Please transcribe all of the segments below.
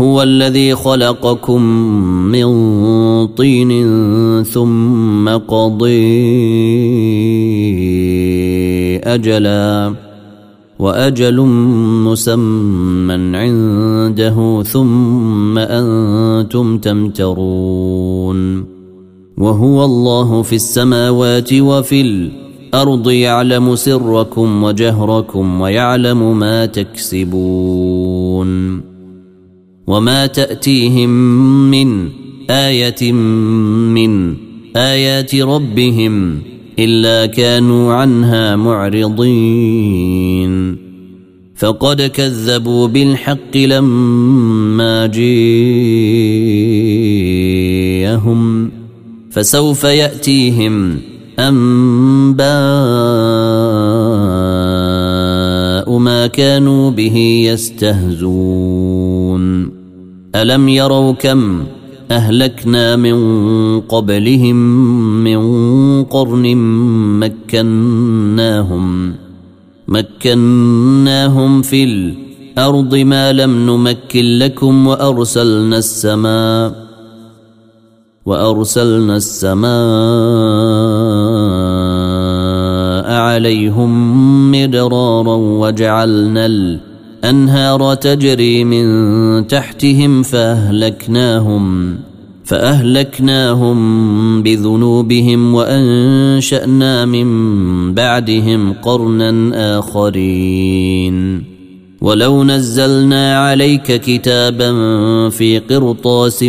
هو الذي خلقكم من طين ثم قضي أجلا وأجل مسمى عنده ثم أنتم تمترون وهو الله في السماوات وفي الأرض يعلم سركم وجهركم ويعلم ما تكسبون وما تاتيهم من إيه من ايات ربهم الا كانوا عنها معرضين فقد كذبوا بالحق لما جيءهم فسوف ياتيهم انباء ما كانوا به يستهزون ألم يروا كم أهلكنا من قبلهم من قرن مكناهم مكناهم في الأرض ما لم نمكن لكم وأرسلنا السماء وأرسلنا السماء عليهم مدرارا وجعلنا الأرض أنهار تجري من تحتهم فأهلكناهم فأهلكناهم بذنوبهم وأنشأنا من بعدهم قرنا آخرين. ولو نزلنا عليك كتابا في قرطاس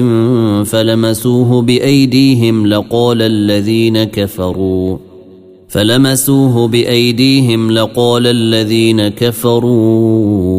فلمسوه بأيديهم لقال الذين كفروا فلمسوه بايديهم لقال الذين كفروا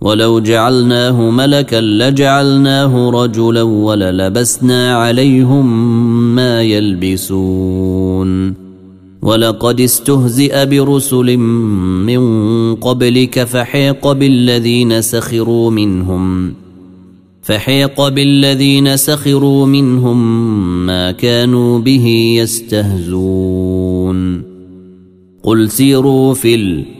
ولو جعلناه ملكا لجعلناه رجلا وللبسنا عليهم ما يلبسون. ولقد استهزئ برسل من قبلك فحيق بالذين سخروا منهم. فحيق بالذين سخروا منهم ما كانوا به يستهزون. قل سيروا في الأرض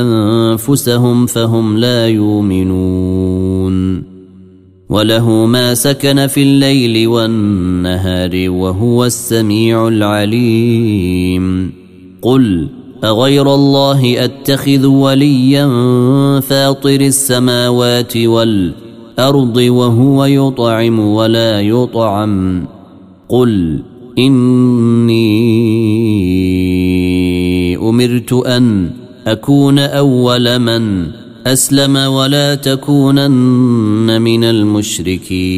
أنفسهم فهم لا يؤمنون وله ما سكن في الليل والنهار وهو السميع العليم. قل أغير الله أتخذ وليا فاطر السماوات والأرض وهو يطعم ولا يطعم. قل إني أمرت أن أكون أول من أسلم ولا تكونن من المشركين.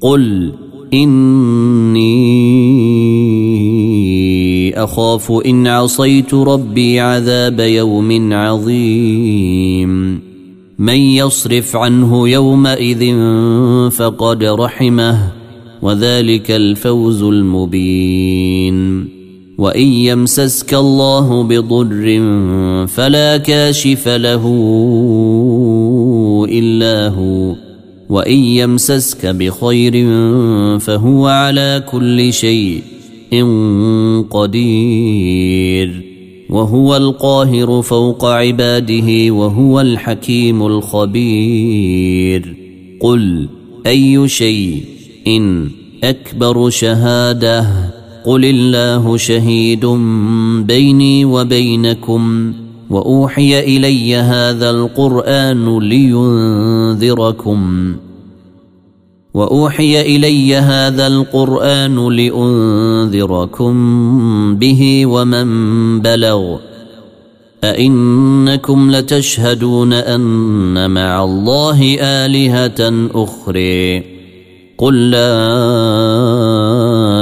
قل إني أخاف إن عصيت ربي عذاب يوم عظيم. من يصرف عنه يومئذ فقد رحمه وذلك الفوز المبين. وان يمسسك الله بضر فلا كاشف له الا هو وان يمسسك بخير فهو على كل شيء قدير وهو القاهر فوق عباده وهو الحكيم الخبير قل اي شيء إن اكبر شهاده قل الله شهيد بيني وبينكم واوحي الي هذا القران لينذركم واوحي الي هذا القران لانذركم به ومن بلغ ائنكم لتشهدون ان مع الله الهه أخرى قل لا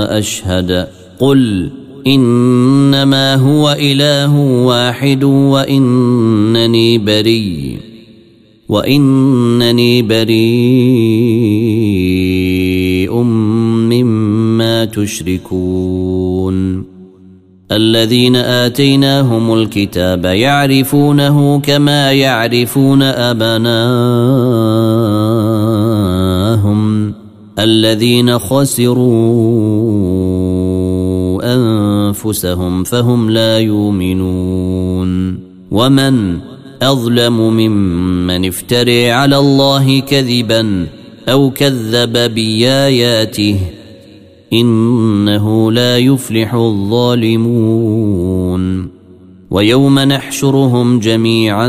أشهد. قل إنما هو إله واحد وإنني بريء. وإنني بريء مما تشركون. الذين آتيناهم الكتاب يعرفونه كما يعرفون أبناءهم. الذين خسروا أنفسهم فهم لا يؤمنون ومن أظلم ممن افتري على الله كذبا أو كذب بآياته إنه لا يفلح الظالمون ويوم نحشرهم جميعا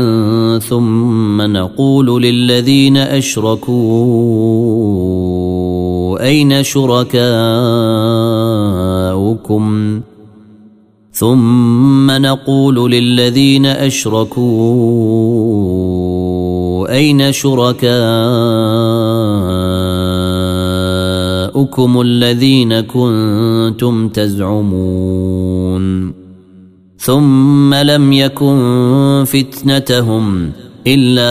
ثم نقول للذين أشركوا أين شركاؤكم؟ ثم نقول للذين أشركوا أين شركاؤكم الذين كنتم تزعمون؟ ثم لم يكن فتنتهم إلا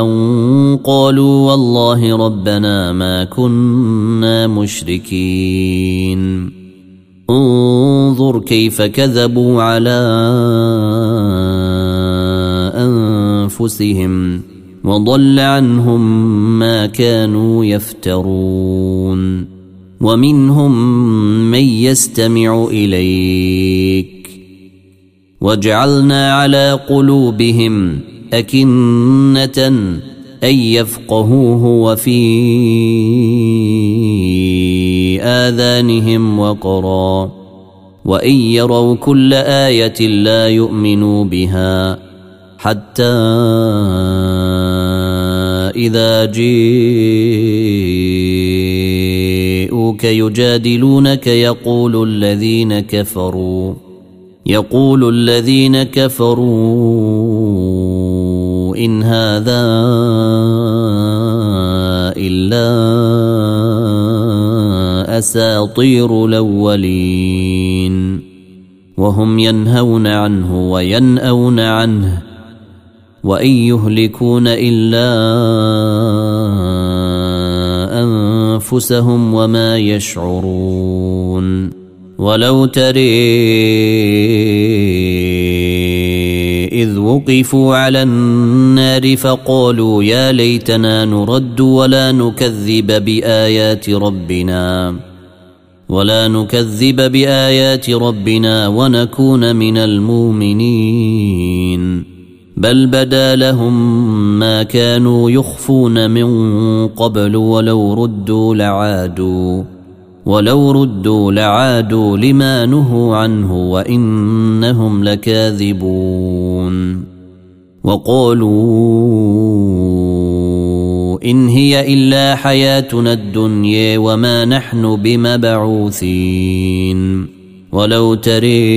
أن قالوا والله ربنا ما كنا مشركين. انظر كيف كذبوا على أنفسهم وضل عنهم ما كانوا يفترون. ومنهم من يستمع إليك. وجعلنا على قلوبهم أكنة أن يفقهوه وفي آذانهم وقرا وإن يروا كل آية لا يؤمنوا بها حتى إذا جيءوك يجادلونك يقول الذين كفروا يقول الذين كفروا إن هذا إلا أساطير الأولين. وهم ينهون عنه وينأون عنه وإن يهلكون إلا أنفسهم وما يشعرون. ولو تري إذ وقفوا على النار فقالوا يا ليتنا نرد ولا نكذب بآيات ربنا ولا نكذب بآيات ربنا ونكون من المؤمنين. بل بدا لهم ما كانوا يخفون من قبل ولو ردوا لعادوا. ولو ردوا لعادوا لما نهوا عنه وانهم لكاذبون وقالوا ان هي الا حياتنا الدنيا وما نحن بمبعوثين ولو تري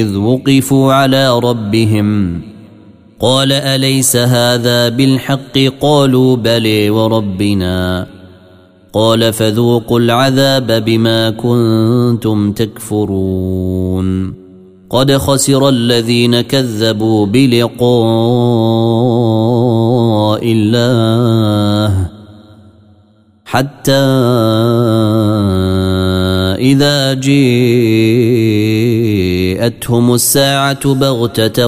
اذ وقفوا على ربهم قال اليس هذا بالحق قالوا بلي وربنا قال فذوقوا العذاب بما كنتم تكفرون. قد خسر الذين كذبوا بلقاء الله حتى إذا جيءتهم الساعة بغتة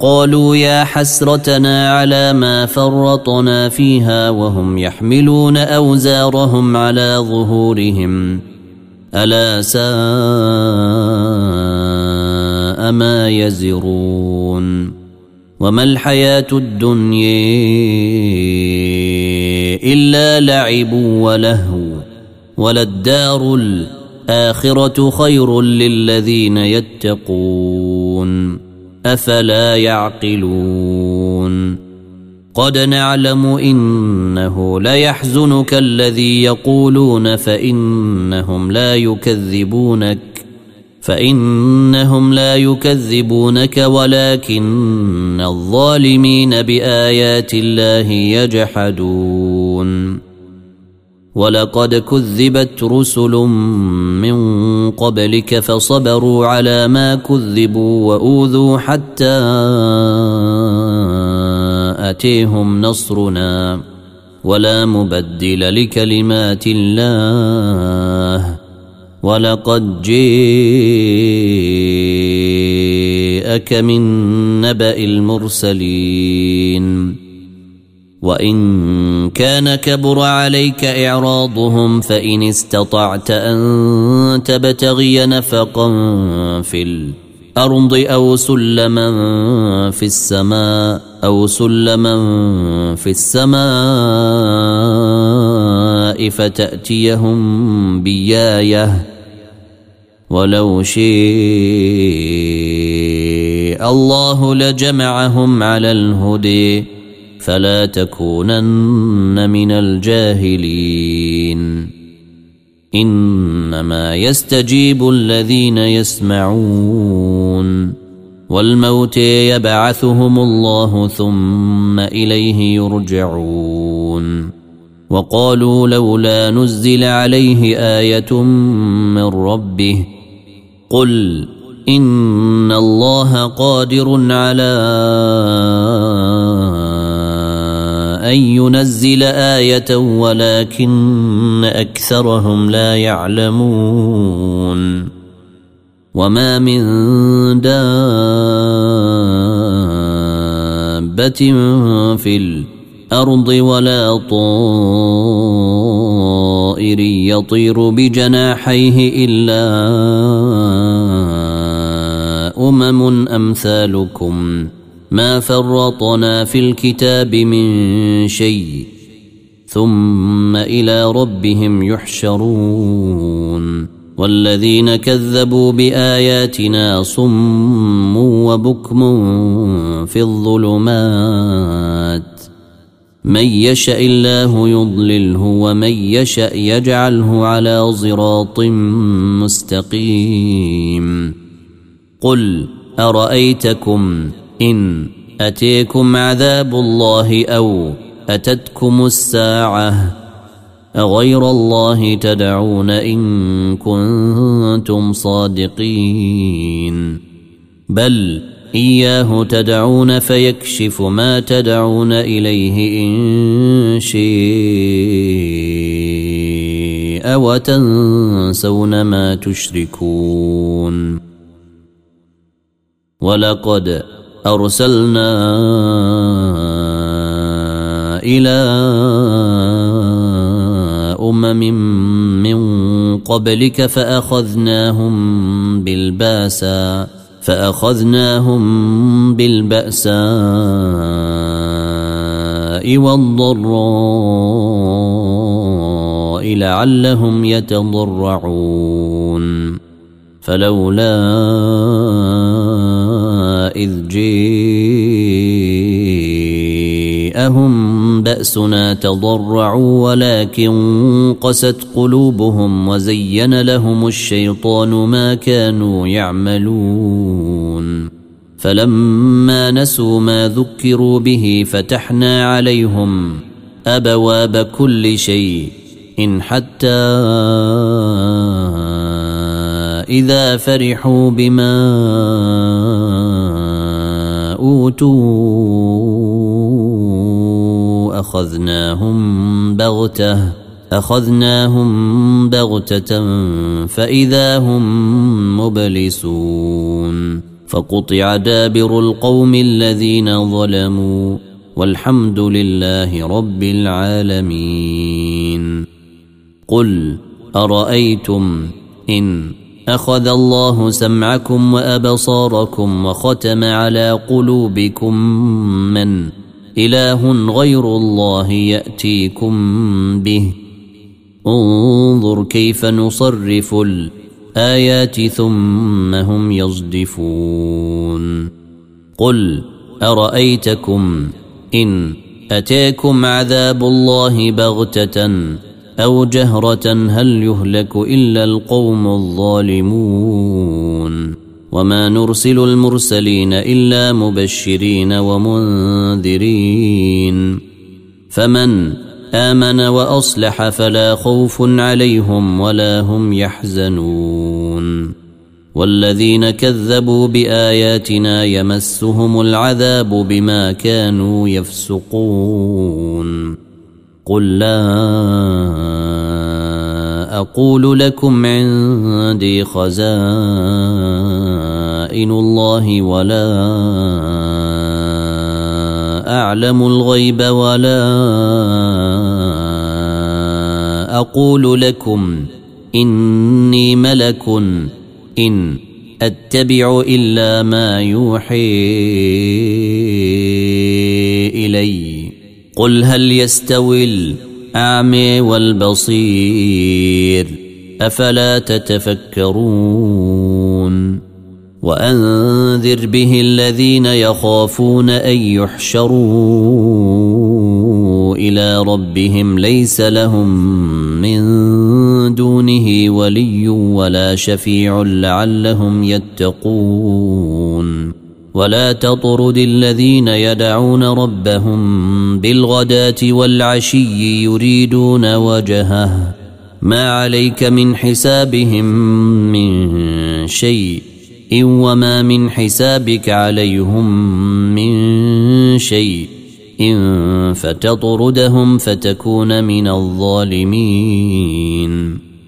قالوا يا حسرتنا على ما فرطنا فيها وهم يحملون أوزارهم على ظهورهم. ألا ساء ما يزرون. وما الحياة الدنيا إلا لعب ولهو وللدار الاخره خير للذين يتقون أفلا يعقلون قد نعلم إنه ليحزنك الذي يقولون فإنهم لا يكذبونك فإنهم لا يكذبونك ولكن الظالمين بآيات الله يجحدون ولقد كذبت رسل من قبلك فصبروا على ما كذبوا وأوذوا حتى أتيهم نصرنا ولا مبدل لكلمات الله ولقد جيءك من نبأ المرسلين وإن كان كبر عليك إعراضهم فإن استطعت أن تبتغي نفقا في الأرض أو سلما في السماء أو سلما في السماء فتأتيهم بياية ولو شيء الله لجمعهم على الهدي فلا تكونن من الجاهلين. إنما يستجيب الذين يسمعون. والموت يبعثهم الله ثم إليه يرجعون. وقالوا لولا نزل عليه آية من ربه. قل إن الله قادر على أن ينزل آية ولكن أكثرهم لا يعلمون. وما من دابة في الأرض ولا طائر يطير بجناحيه إلا أمم أمثالكم. ما فرطنا في الكتاب من شيء ثم إلى ربهم يحشرون والذين كذبوا بآياتنا صم وبكم في الظلمات من يشأ الله يضلله ومن يشأ يجعله على صراط مستقيم قل أرأيتكم إن أتيكم عذاب الله أو أتتكم الساعة اغير الله تدعون إن كنتم صادقين. بل إياه تدعون فيكشف ما تدعون إليه إن شيء وتنسون ما تشركون. ولقد أرسلنا إلى أمم من قبلك فأخذناهم بالبأسا فأخذناهم بالبأساء والضراء لعلهم يتضرعون. فلولا إذ جيءهم بأسنا تضرعوا ولكن قست قلوبهم وزين لهم الشيطان ما كانوا يعملون فلما نسوا ما ذكروا به فتحنا عليهم أبواب كل شيء إن حتى إذا فرحوا بما أوتوا أخذناهم بغتة أخذناهم بغتة فإذا هم مبلسون. فقطع دابر القوم الذين ظلموا والحمد لله رب العالمين. قل أرأيتم إن أخذ الله سمعكم وأبصاركم وختم على قلوبكم من إله غير الله يأتيكم به. انظر كيف نصرف الآيات ثم هم يصدفون. قل أرأيتكم إن أتاكم عذاب الله بغتة أو جهرة هل يهلك إلا القوم الظالمون وما نرسل المرسلين إلا مبشرين ومنذرين فمن آمن وأصلح فلا خوف عليهم ولا هم يحزنون والذين كذبوا بآياتنا يمسهم العذاب بما كانوا يفسقون قل لا أقول لكم عندي خزائن الله ولا أعلم الغيب ولا أقول لكم إني ملك إن أتبع إلا ما يوحي إلي. قل هل يستوي الأعمى والبصير أفلا تتفكرون وأنذر به الذين يخافون أن يحشروا إلى ربهم ليس لهم من دونه ولي ولا شفيع لعلهم يتقون ولا تطرد الذين يدعون ربهم بالغداة والعشي يريدون وجهه. ما عليك من حسابهم من شيء إن وما من حسابك عليهم من شيء. إن فتطردهم فتكون من الظالمين.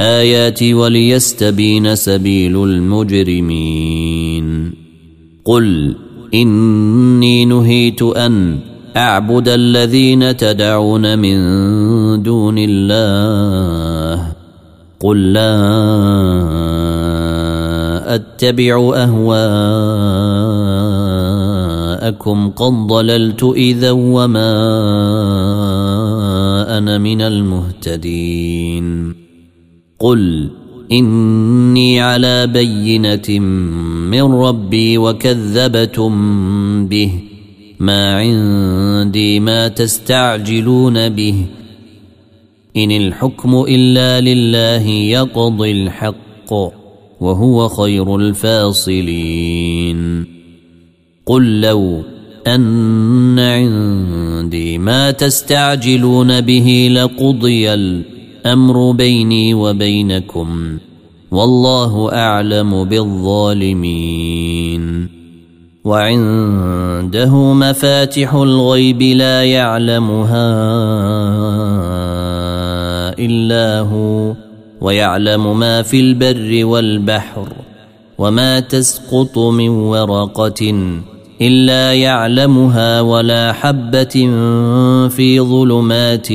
الآيات وليستبين سبيل المجرمين. قل إني نهيت أن أعبد الذين تدعون من دون الله. قل لا أتبع أهواءكم. قد ضللت إذا وما أنا من المهتدين. قل إني على بينة من ربي وكذبتم به ما عندي ما تستعجلون به إن الحكم إلا لله يقضي الحق وهو خير الفاصلين قل لو أن عندي ما تستعجلون به لقضي الأمر بيني وبينكم والله أعلم بالظالمين. وعنده مفاتح الغيب لا يعلمها إلا هو ويعلم ما في البر والبحر وما تسقط من ورقة إلا يعلمها ولا حبة في ظلمات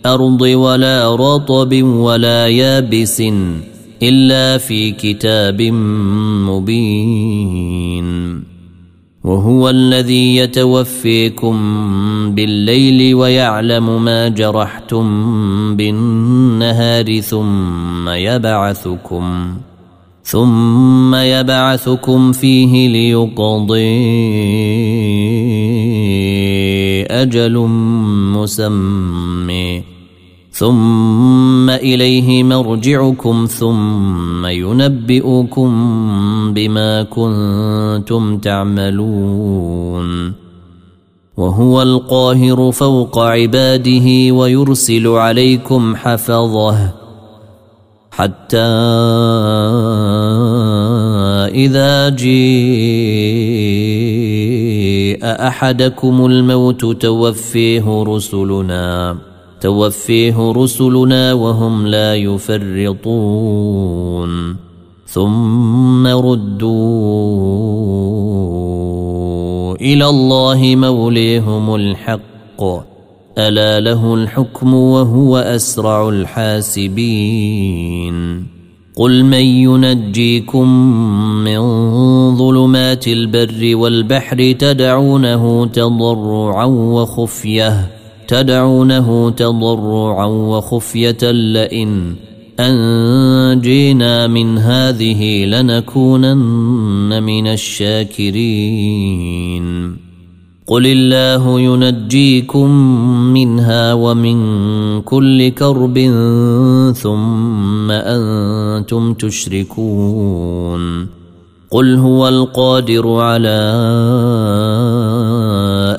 الأرض ولا رطب ولا يابس إلا في كتاب مبين. وهو الذي يتوفيكم بالليل ويعلم ما جرحتم بالنهار ثم يبعثكم ثم يبعثكم فيه ليقضي أجل مسمى. ثم إليه مرجعكم ثم ينبئكم بما كنتم تعملون. وهو القاهر فوق عباده ويرسل عليكم حفظه. حتى إذا جيء أحدكم الموت توفيه رسلنا. توفيه رسلنا وهم لا يفرطون. ثم ردوا إلى الله موليهم الحق. ألا له الحكم وهو أسرع الحاسبين. قل من ينجيكم من ظلمات البر والبحر تدعونه تضرعا وخفية. تدعونه تضرعا وخفية لئن أنجينا من هذه لنكونن من الشاكرين. قل الله ينجيكم منها ومن كل كرب ثم أنتم تشركون. قل هو القادر على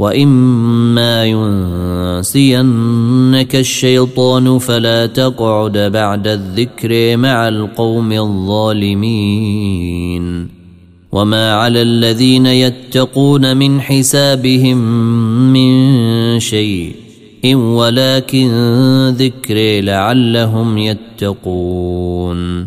واما ينسينك الشيطان فلا تقعد بعد الذكر مع القوم الظالمين وما على الذين يتقون من حسابهم من شيء إن ولكن ذكر لعلهم يتقون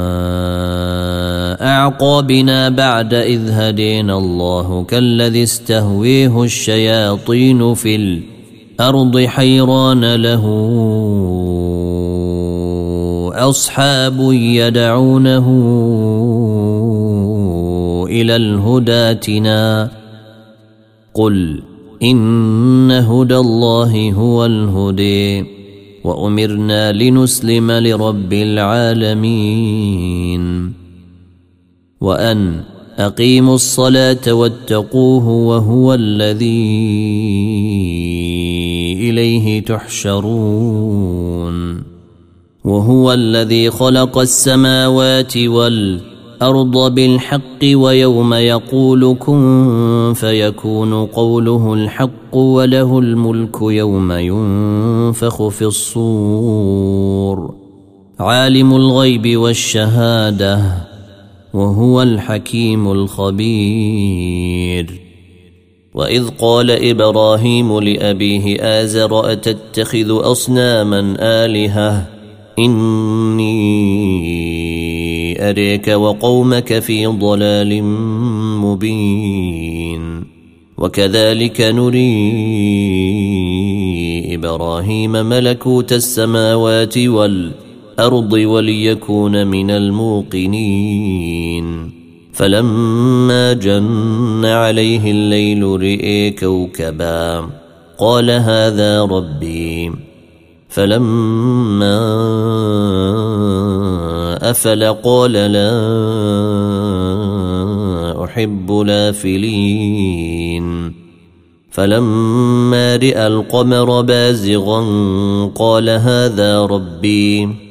أعقابنا بعد إذ هدينا الله كالذي استهويه الشياطين في الأرض حيران له أصحاب يدعونه إلى الهداتنا قل إن هدى الله هو الهدي وأمرنا لنسلم لرب العالمين. وأن أقيموا الصلاة واتقوه وهو الذي إليه تحشرون. وهو الذي خلق السماوات والأرض بالحق ويوم يقول كن فيكون قوله الحق وله الملك يوم ينفخ في الصور. عالم الغيب والشهادة. وهو الحكيم الخبير. وإذ قال إبراهيم لأبيه آزر أتتخذ أصناما آلهة؟ إني أريك وقومك في ضلال مبين. وكذلك نري إبراهيم ملكوت السماوات والأرض وليكون من الموقنين. فلما جن عليه الليل رئي كوكبا قال هذا ربي. فلما أفل قال لا أحب لافلين. فلما راى القمر بازغا قال هذا ربي.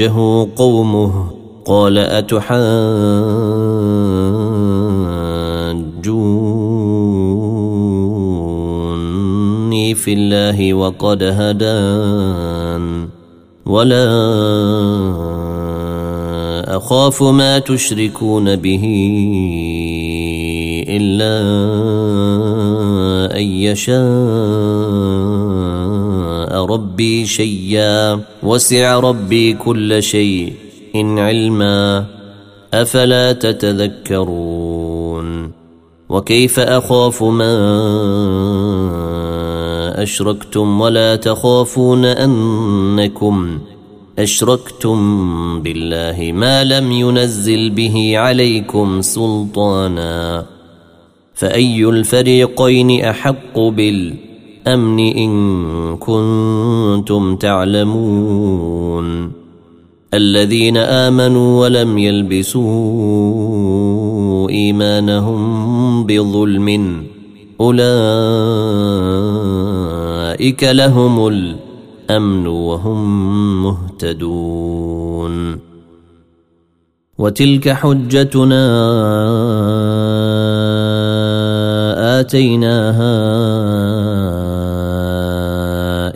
وحاجه قومه قال أتحاجوني في الله وقد هدان ولا أخاف ما تشركون به إلا أن يشاء ربي شيئا وسع ربي كل شيء إن علما أفلا تتذكرون وكيف أخاف ما أشركتم ولا تخافون أنكم أشركتم بالله ما لم ينزل به عليكم سلطانا فأي الفريقين أحق بالأمن إن كنتم تعلمون. الذين آمنوا ولم يلبسوا إيمانهم بظلم. أولئك لهم الأمن وهم مهتدون. وتلك حجتنا آتيناها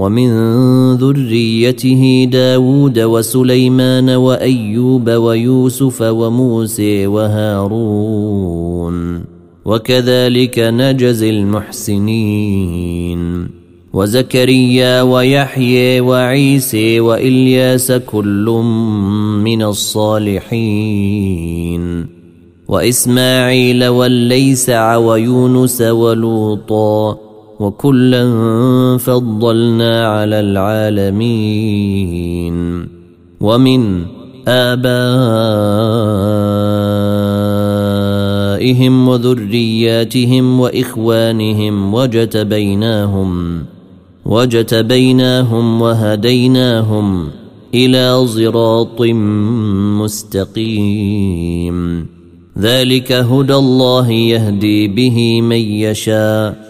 ومن ذريته داود وسليمان وأيوب ويوسف وموسى وهارون. وكذلك نجزي المحسنين. وزكريا ويحيى وعيسى وإلياس كل من الصالحين. وإسماعيل والليسع ويونس ولوطا وكلا فضلنا على العالمين. ومن آبائهم وذرياتهم وإخوانهم وجتبيناهم وجتبيناهم وهديناهم إلى صراط مستقيم. ذلك هدى الله يهدي به من يشاء.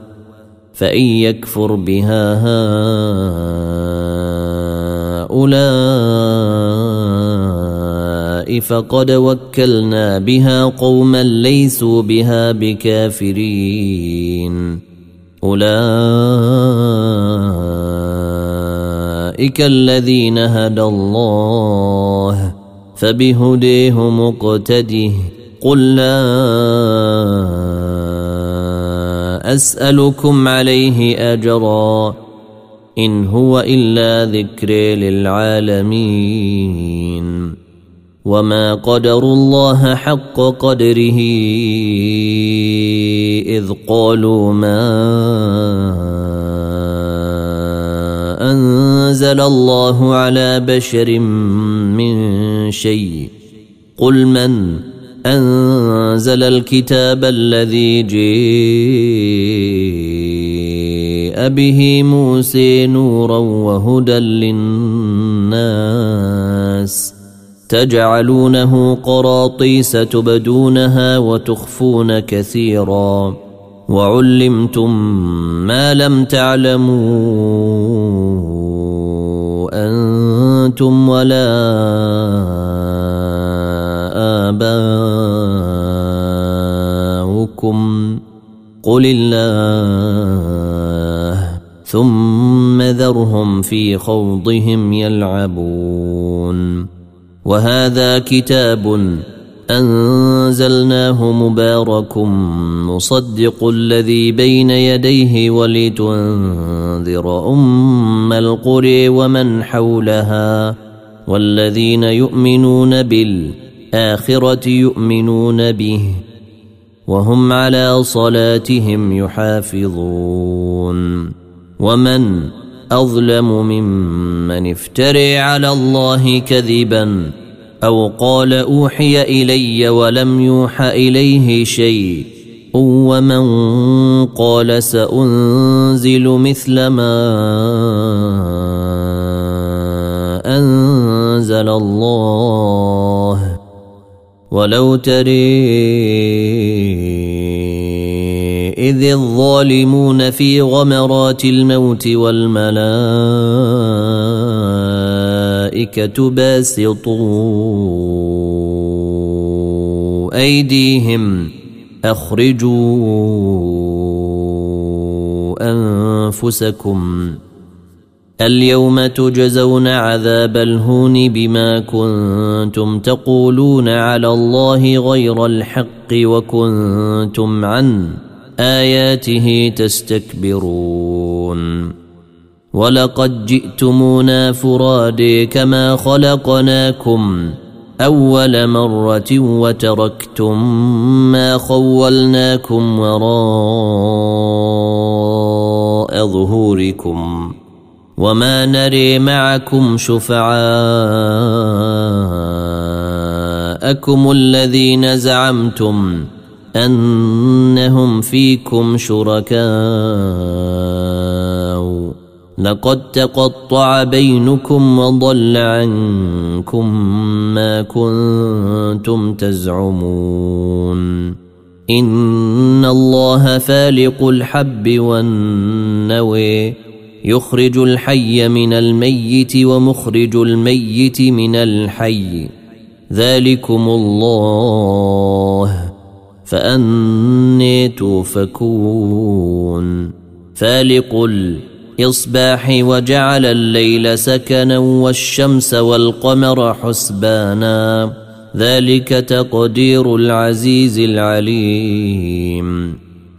فإن يكفر بها هؤلاء فقد وكلنا بها قوما ليسوا بها بكافرين. أولئك الذين هدى الله فبهديه مقتده قل لا أسألكم عليه أجرا إن هو إلا ذكر للعالمين وما قدروا الله حق قدره إذ قالوا ما أنزل الله على بشر من شيء قل من أنزل الكتاب الذي جيء به موسى نورا وهدى للناس. تجعلونه قراطيس تبدونها وتخفون كثيرا. وعلمتم ما لم تعلموا أنتم ولا آباؤكم قل الله ثم ذرهم في خوضهم يلعبون وهذا كتاب أنزلناه مبارك مصدق الذي بين يديه ولتنذر أم القرى ومن حولها والذين يؤمنون بالاخره يؤمنون به وهم على صلاتهم يحافظون. ومن أظلم ممن افتري على الله كذبا أو قال أوحي إلي ولم يوح إليه شيء ومن قال سأنزل مثل ما أنزل الله ولو تري إذ الظالمون في غمرات الموت والملائكة باسطوا أيديهم أخرجوا أنفسكم اليوم تجزون عذاب الهون بما كنتم تقولون على الله غير الحق وكنتم عنه آياته تستكبرون. ولقد جئتمونا فرادي كما خلقناكم أول مرة وتركتم ما خولناكم وراء ظهوركم. وما نري معكم شفعاءكم الذين زعمتم انهم فيكم شركاء لقد تقطع بينكم وضل عنكم ما كنتم تزعمون ان الله فالق الحب والنوي يخرج الحي من الميت ومخرج الميت من الحي. ذلكم الله. فأني توفكون. فالق الإصباح وجعل الليل سكنا والشمس والقمر حسبانا. ذلك تقدير العزيز العليم.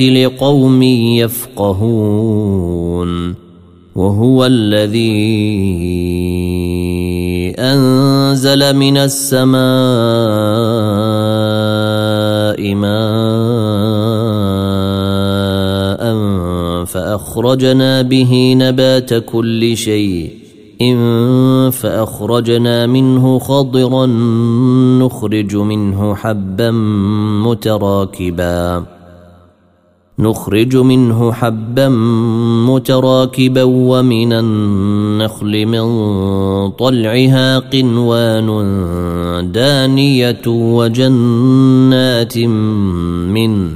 لقوم يفقهون وهو الذي أنزل من السماء ماء فأخرجنا به نبات كل شيء فأخرجنا منه خضرا نخرج منه حبا متراكبا نخرج منه حبا متراكبا ومن النخل من طلعها قنوان دانية وجنات من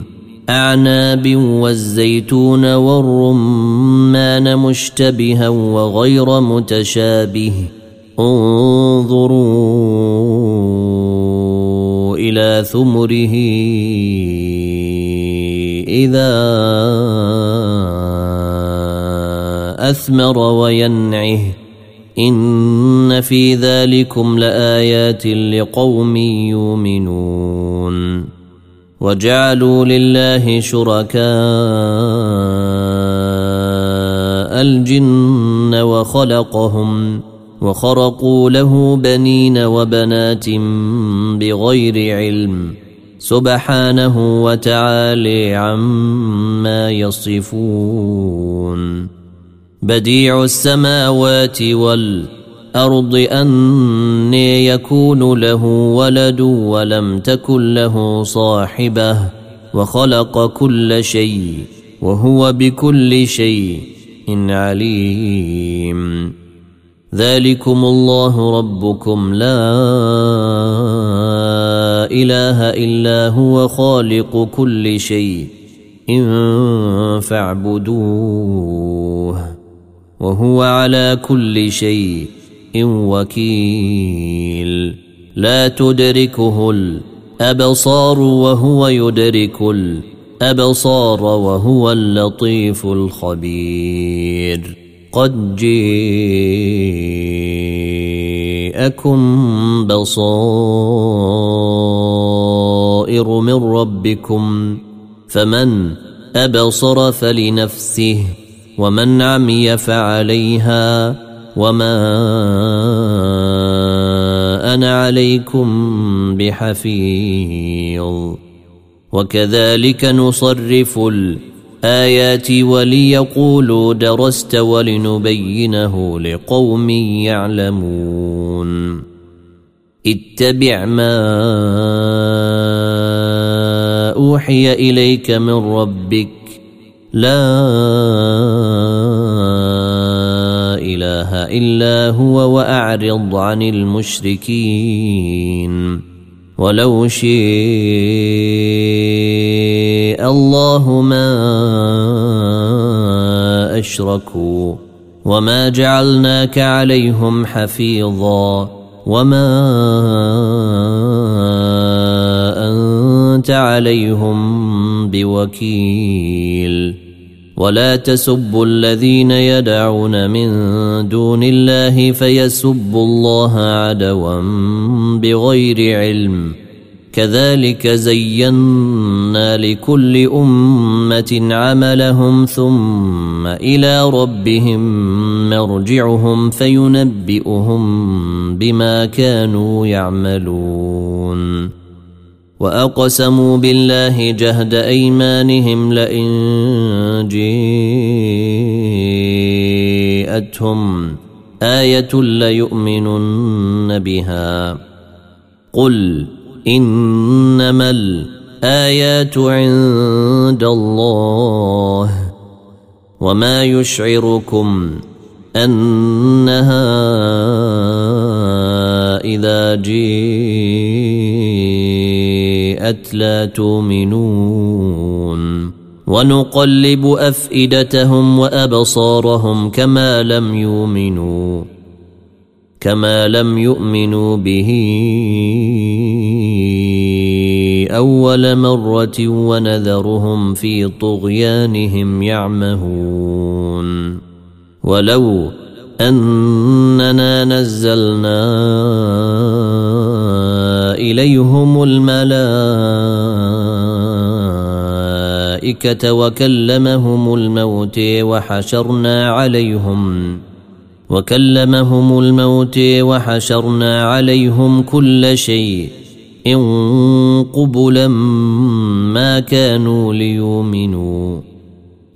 أعناب والزيتون والرمان مشتبها وغير متشابه. انظروا إلى ثمره. إذا أثمر وينعه إن في ذلكم لآيات لقوم يؤمنون وجعلوا لله شركاء الجن وخلقهم وخرقوا له بنين وبنات بغير علم سبحانه وتعالي عما يصفون. بديع السماوات والأرض اني يكون له ولد ولم تكن له صاحبة وخلق كل شيء وهو بكل شيء عليم. ذلكم الله ربكم لا إله إلا هو خالق كل شيء. إن فاعبدوه وهو على كل شيء. وكيل. لا تدركه الأبصار وهو يدرك الأبصار وهو اللطيف الخبير. قد جاءكم بصائر من ربكم فمن أبصر فلنفسه ومن عمي فعليها وما أنا عليكم بحفيظ. وكذلك نصرف الآيات وليقولوا درست ولنبينه لقوم يعلمون. اتبع ما اوحي اليك من ربك. لا اله الا هو واعرض عن المشركين. ولو شيء الله ما اشركوا وما جعلناك عليهم حفيظا وما انت عليهم بوكيل ولا تسبوا الذين يدعون من دون الله فيسبوا الله عدوا بغير علم كذلك زينا لكل أمة عملهم ثم إلى ربهم مرجعهم فينبئهم بما كانوا يعملون. وأقسموا بالله جهد أيمانهم لئن جيءتهم آية ليؤمنن بها. قل إنما الآيات عند الله وما يشعركم أنها إذا جيءت لا تؤمنون ونقلب أفئدتهم وأبصارهم كما لم يؤمنوا كما لم يؤمنوا به أول مرة ونذرهم في طغيانهم يعمهون. ولو أننا نزلنا إليهم الملائكة وكلمهم الموت وحشرنا عليهم وكلمهم الموت وحشرنا عليهم كل شيء إن قبلا ما كانوا ليؤمنوا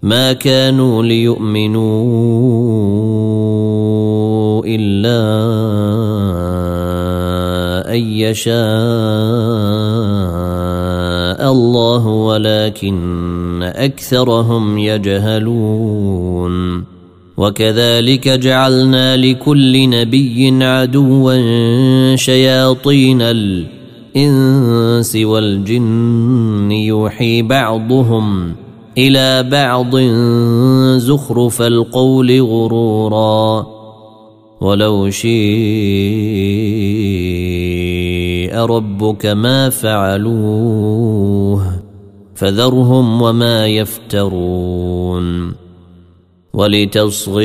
ما كانوا ليؤمنوا إلا أن يشاء الله ولكن أكثرهم يجهلون. وكذلك جعلنا لكل نبي عدوا شياطين الإنس والجن يوحي بعضهم إلى بعض زخرف القول غرورا ولو شيء ربك ما فعلوه فذرهم وما يفترون ولتصغي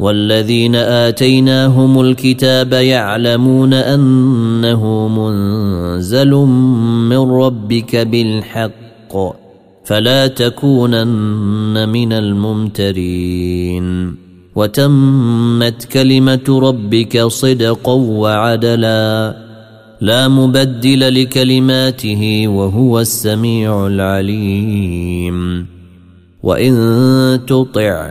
والذين آتيناهم الكتاب يعلمون أنه منزل من ربك بالحق فلا تكونن من الممترين وتمت كلمة ربك صدقا وعدلا لا مبدل لكلماته وهو السميع العليم وإن تطع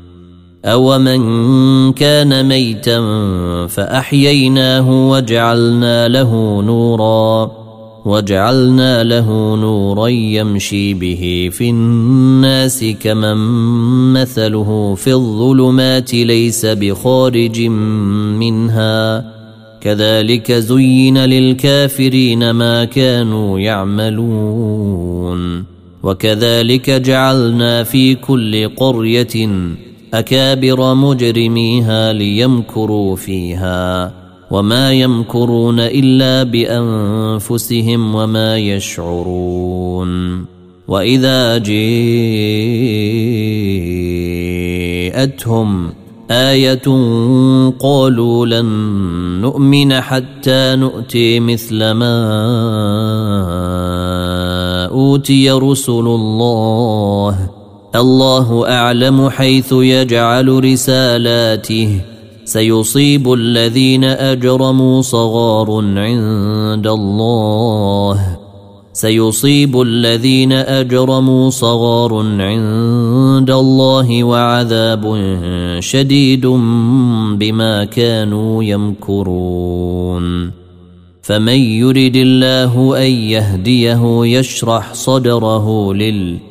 أومن كان ميتا فأحييناه وجعلنا له نورا وجعلنا له نورا يمشي به في الناس كمن مثله في الظلمات ليس بخارج منها كذلك زين للكافرين ما كانوا يعملون وكذلك جعلنا في كل قريه أكابر مجرميها ليمكروا فيها وما يمكرون إلا بأنفسهم وما يشعرون وإذا جيءتهم آية قالوا لن نؤمن حتى نؤتي مثل ما أوتي رسل الله الله أعلم حيث يجعل رسالاته. سيصيب الذين أجرموا صغار عند الله. سيصيب الذين أجرموا صغار عند الله وعذاب شديد بما كانوا يمكرون. فمن يرد الله أن يهديه يشرح صدره للإسلام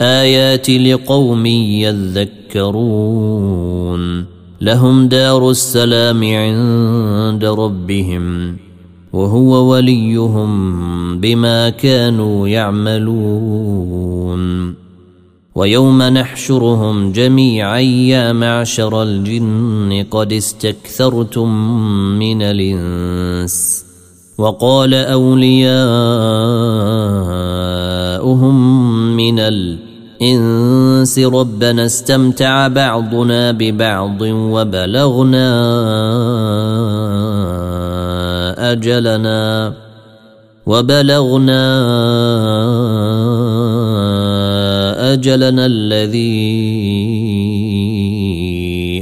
الايات لقوم يذكرون. لهم دار السلام عند ربهم وهو وليهم بما كانوا يعملون. ويوم نحشرهم جميعا يا معشر الجن قد استكثرتم من الإنس. وقال أولياؤهم من الانس ربنا استمتع بعضنا ببعض وبلغنا أجلنا وبلغنا أجلنا الذي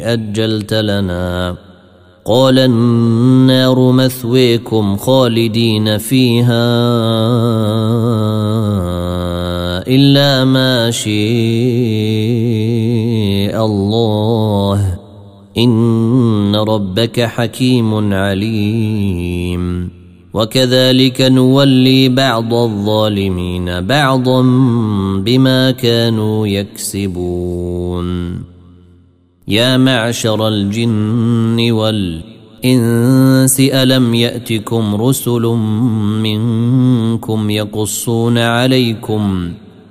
أجلت لنا. قال النار مثويكم خالدين فيها. إلا ما شاء الله. إن ربك حكيم عليم. وكذلك نولي بعض الظالمين بعضا بما كانوا يكسبون. يا معشر الجن والإنس ألم يأتكم رسل منكم يقصون عليكم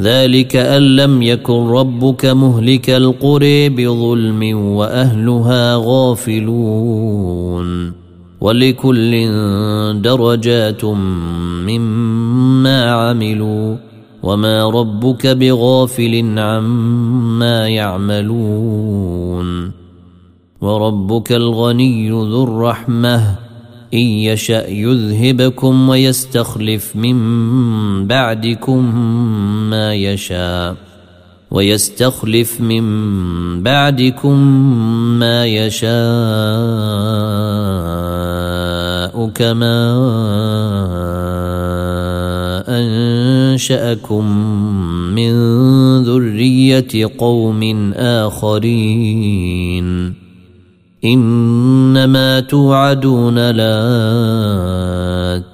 ذلك أن لم يكن ربك مهلك القرى بظلم وأهلها غافلون ولكل درجات مما عملوا وما ربك بغافل عما يعملون وربك الغني ذو الرحمة إن يشأ يذهبكم ويستخلف من بعدكم ما يشاء ويستخلف من بعدكم ما يشاء كما أنشأكم من ذرية قوم آخرين إنما توعدون لات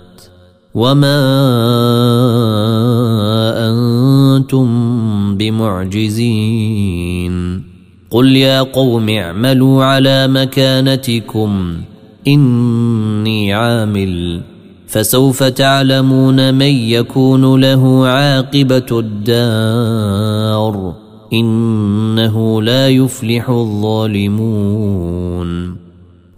وما أنتم بمعجزين قل يا قوم اعملوا على مكانتكم إني عامل فسوف تعلمون من يكون له عاقبة الدار إنه لا يفلح الظالمون.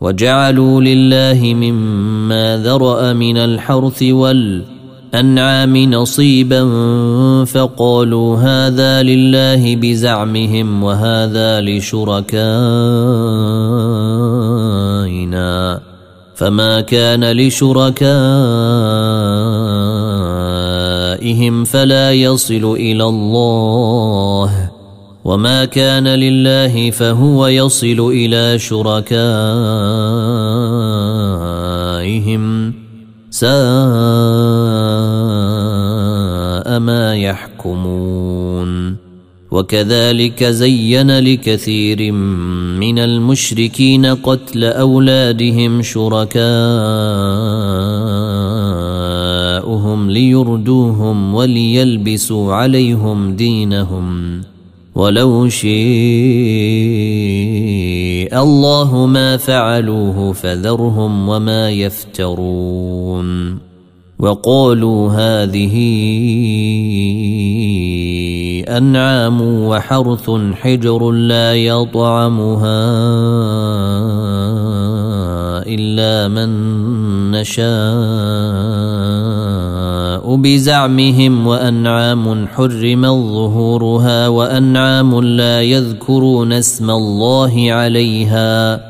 وجعلوا لله مما ذرأ من الحرث والأنعام نصيبا فقالوا هذا لله بزعمهم وهذا لشركائنا. فما كان لشركائهم فلا يصل إلى الله. وما كان لله فهو يصل إلى شركائهم ساء ما يحكمون وكذلك زين لكثير من المشركين قتل اولادهم شركاءهم ليردوهم وليلبسوا عليهم دينهم ولو شيء الله ما فعلوه فذرهم وما يفترون وقالوا هذه أنعام وحرث حجر لا يطعمها إلا من نشاء. بزعمهم وأنعام حرم ظهورها وأنعام لا يذكرون اسم الله عليها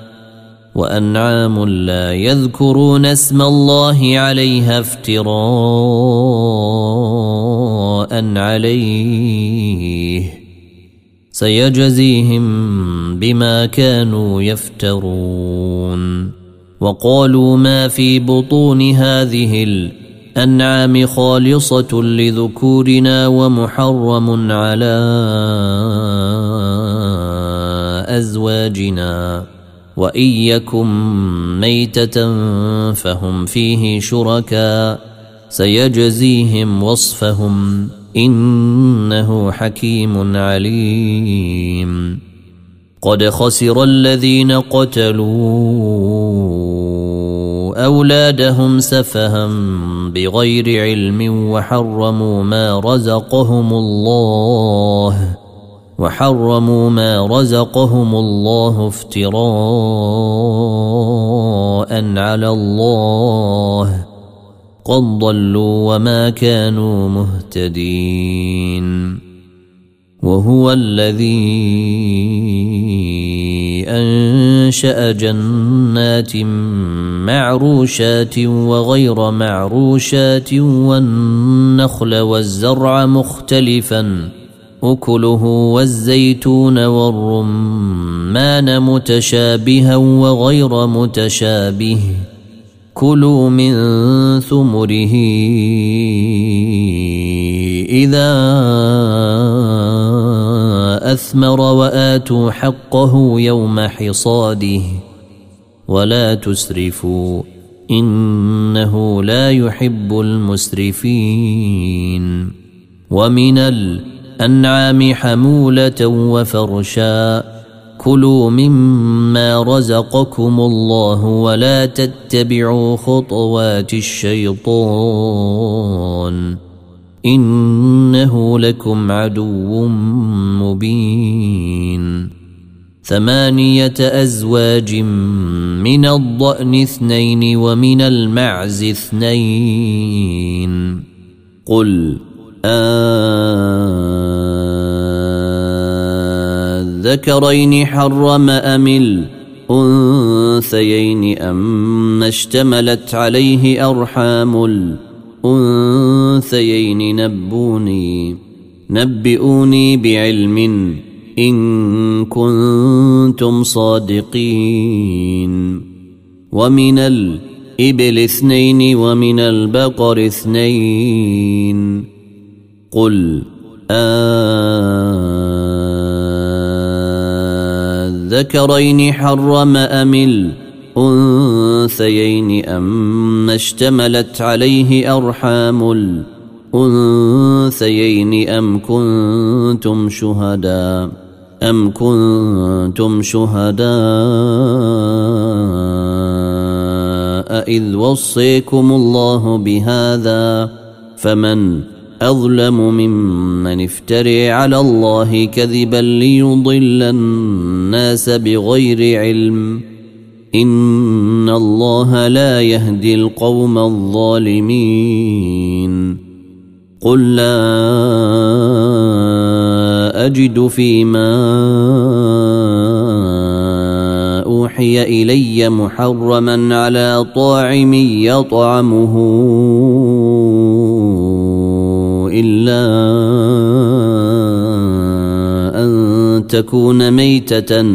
وأنعام لا يذكرون اسم الله عليها افتراء عليه سيجزيهم بما كانوا يفترون وقالوا ما في بطون هذه الانعام خالصة لذكورنا ومحرم على أزواجنا. وان يكن ميتة فهم فيه شركاء. سيجزيهم وصفهم. إنه حكيم عليم. قد خسر الذين قتلوا أولادهم سفها بغير علم وحرموا ما رزقهم الله وحرموا ما رزقهم الله افتراء على الله قد ضلوا وما كانوا مهتدين. وهو الذي أنشأ جنات معروشات وغير معروشات والنخل والزرع مختلفا أكله والزيتون والرمان متشابها وغير متشابه. كلوا من ثمره إذا اثمر وآتوا حقه يوم حصاده ولا تسرفوا إنه لا يحب المسرفين ومن الأنعام حمولة وفرشا كلوا مما رزقكم الله ولا تتبعوا خطوات الشيطان إنه لكم عدو مبين. ثمانية أزواج من الضأن اثنين ومن المعز اثنين. قل الذكرين حرم أم الأنثيين أم اشتملت عليه أرحام الانثيين نبوني نبئوني بعلم إن كنتم صادقين. ومن الإبل اثنين ومن البقر اثنين. قل الذكرين حرم أم الأنثيين ام اشتملت عليه أرحام الأنثيين أم كنتم شهداء؟ أم كنتم شهداء إذ وصيكم الله بهذا؟ فمن أظلم ممن افتري على الله كذبا ليضل الناس بغير علم. ان الله لا يهدي القوم الظالمين. قل لا اجد فيما اوحي الي محرما على طاعم يطعمه إلا أن تكون ميتة.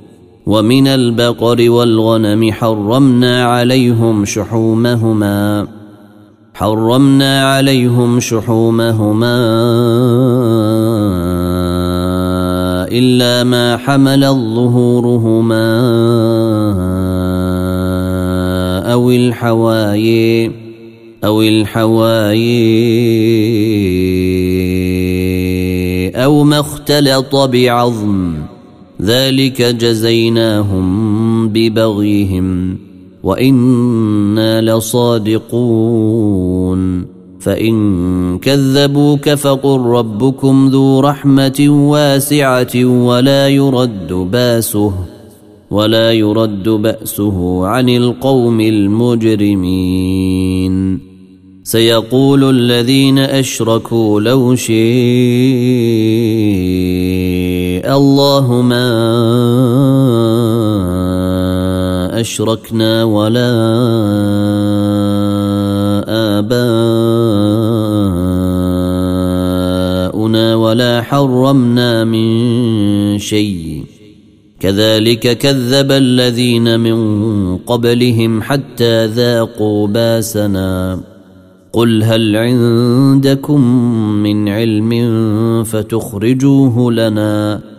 ومن البقر والغنم حرمنا عليهم شحومهما. حرمنا عليهم شحومهما إلا ما حمل ظهورهما أو الحواي أو الحواي أو ما اختلط بعظم. ذلك جزيناهم ببغيهم وإنا لصادقون فإن كذبوك فقل ربكم ذو رحمة واسعة ولا يرد بأسه ولا يرد بأسه عن القوم المجرمين. سيقول الذين أشركوا لو شيء الله ما أشركنا ولا آباؤنا ولا حرمنا من شيء كذلك كذب الذين من قبلهم حتى ذاقوا باسنا قل هل عندكم من علم فتخرجوه لنا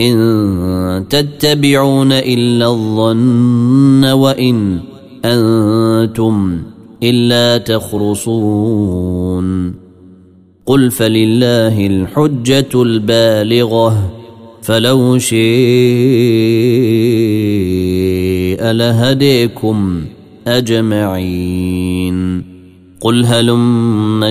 إن تتبعون إلا الظن وإن أنتم إلا تخرصون. قل فلله الحجة البالغة فلو شيء لهديكم أجمعين. قل هلم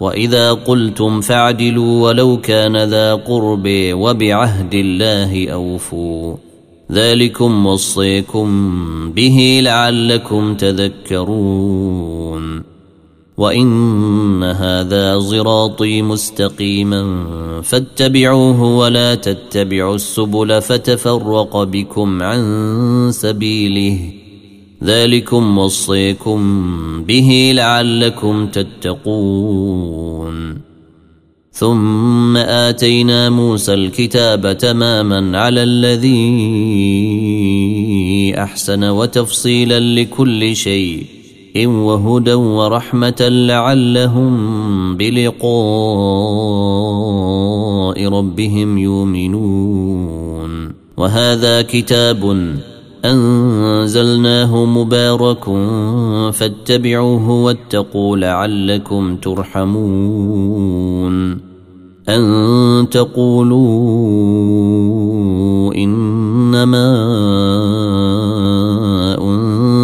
وإذا قلتم فاعدلوا ولو كان ذا قرب وبعهد الله أوفوا. ذلكم وصيكم به لعلكم تذكرون. وإن هذا صراطي مستقيما فاتبعوه ولا تتبعوا السبل فتفرق بكم عن سبيله. ذلكم وصيكم به لعلكم تتقون. ثم آتينا موسى الكتاب تماما على الذي أحسن وتفصيلا لكل شيء وهدى ورحمة لعلهم بلقاء ربهم يؤمنون. وهذا كتاب أنزلناه مبارك فاتبعوه واتقوا لعلكم ترحمون أن تقولوا إنما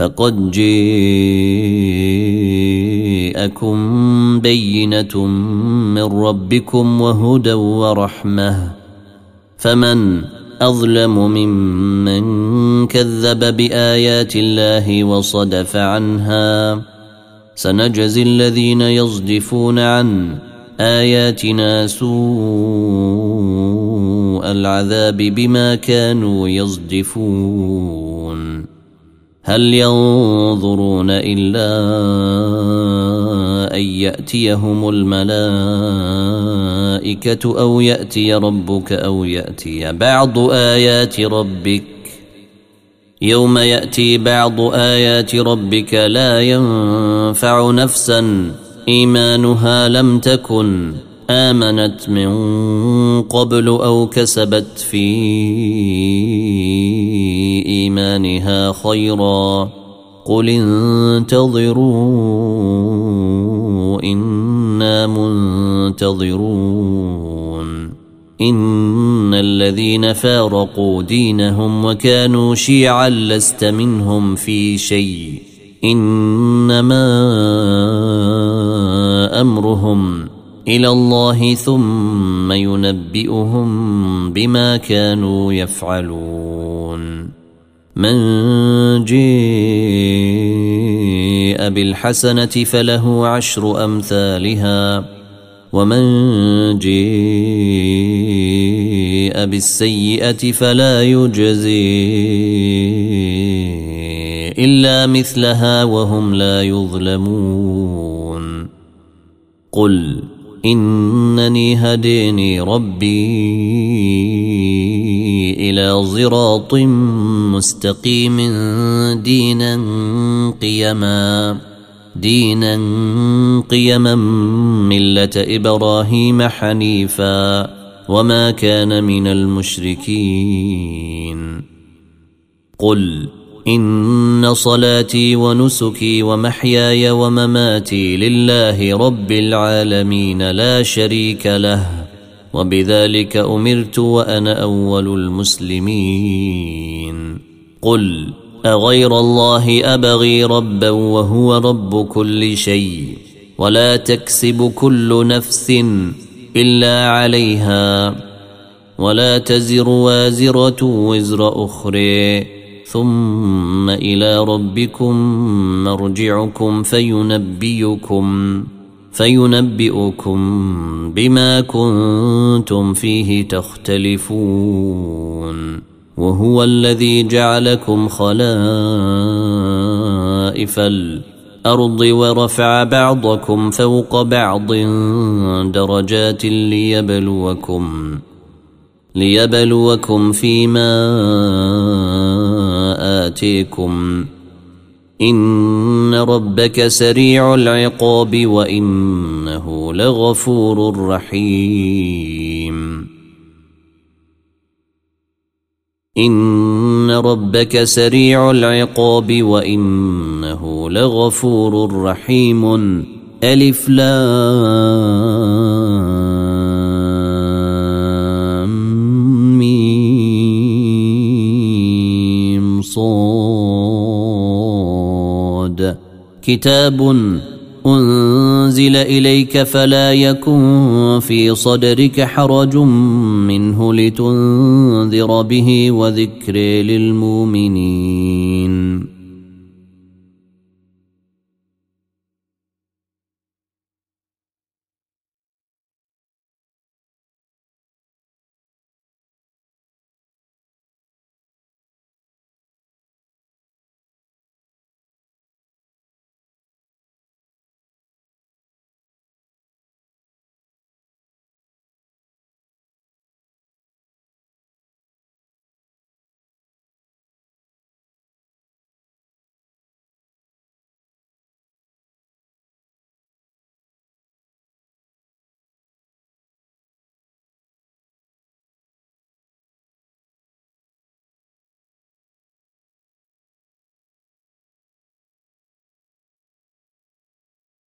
فقد جاءكم بينه من ربكم وهدى ورحمه فمن اظلم ممن كذب بايات الله وصدف عنها سنجزي الذين يصدفون عن اياتنا سوء العذاب بما كانوا يصدفون هل ينظرون إلا أن يأتيهم الملائكة أو يأتي ربك أو يأتي بعض آيات ربك؟ يوم يأتي بعض آيات ربك لا ينفع نفسا إيمانها لم تكن. آمنت من قبل أو كسبت في إيمانها خيرا قل انتظروا إنا منتظرون إن الذين فارقوا دينهم وكانوا شيعا لست منهم في شيء إنما أمرهم إلى الله ثم ينبئهم بما كانوا يفعلون. من جيء بالحسنة فله عشر أمثالها ومن جيء بالسيئة فلا يجزي إلا مثلها وهم لا يظلمون. قل إنني هديني ربي إلى صراط مستقيم دينا قيما دينا قيما ملة إبراهيم حنيفا وما كان من المشركين. قل إن صلاتي ونسكي ومحياي ومماتي لله رب العالمين لا شريك له وبذلك أمرت وأنا أول المسلمين. قل أغير الله أبغي ربا وهو رب كل شيء ولا تكسب كل نفس إلا عليها ولا تزر وازرة وزر أخرى. ثم إلى ربكم مرجعكم فينبئكم فينبئكم بما كنتم فيه تختلفون وهو الذي جعلكم خلائف الأرض ورفع بعضكم فوق بعض درجات ليبلوكم ليبلوكم فيما آتيكم إن ربك سريع العقاب وإنه لغفور رحيم. إن ربك سريع العقاب وإنه لغفور رحيم. ألف لام. كتاب أنزل إليك فلا يكن في صدرك حرج منه لتنذر به وذكر للمؤمنين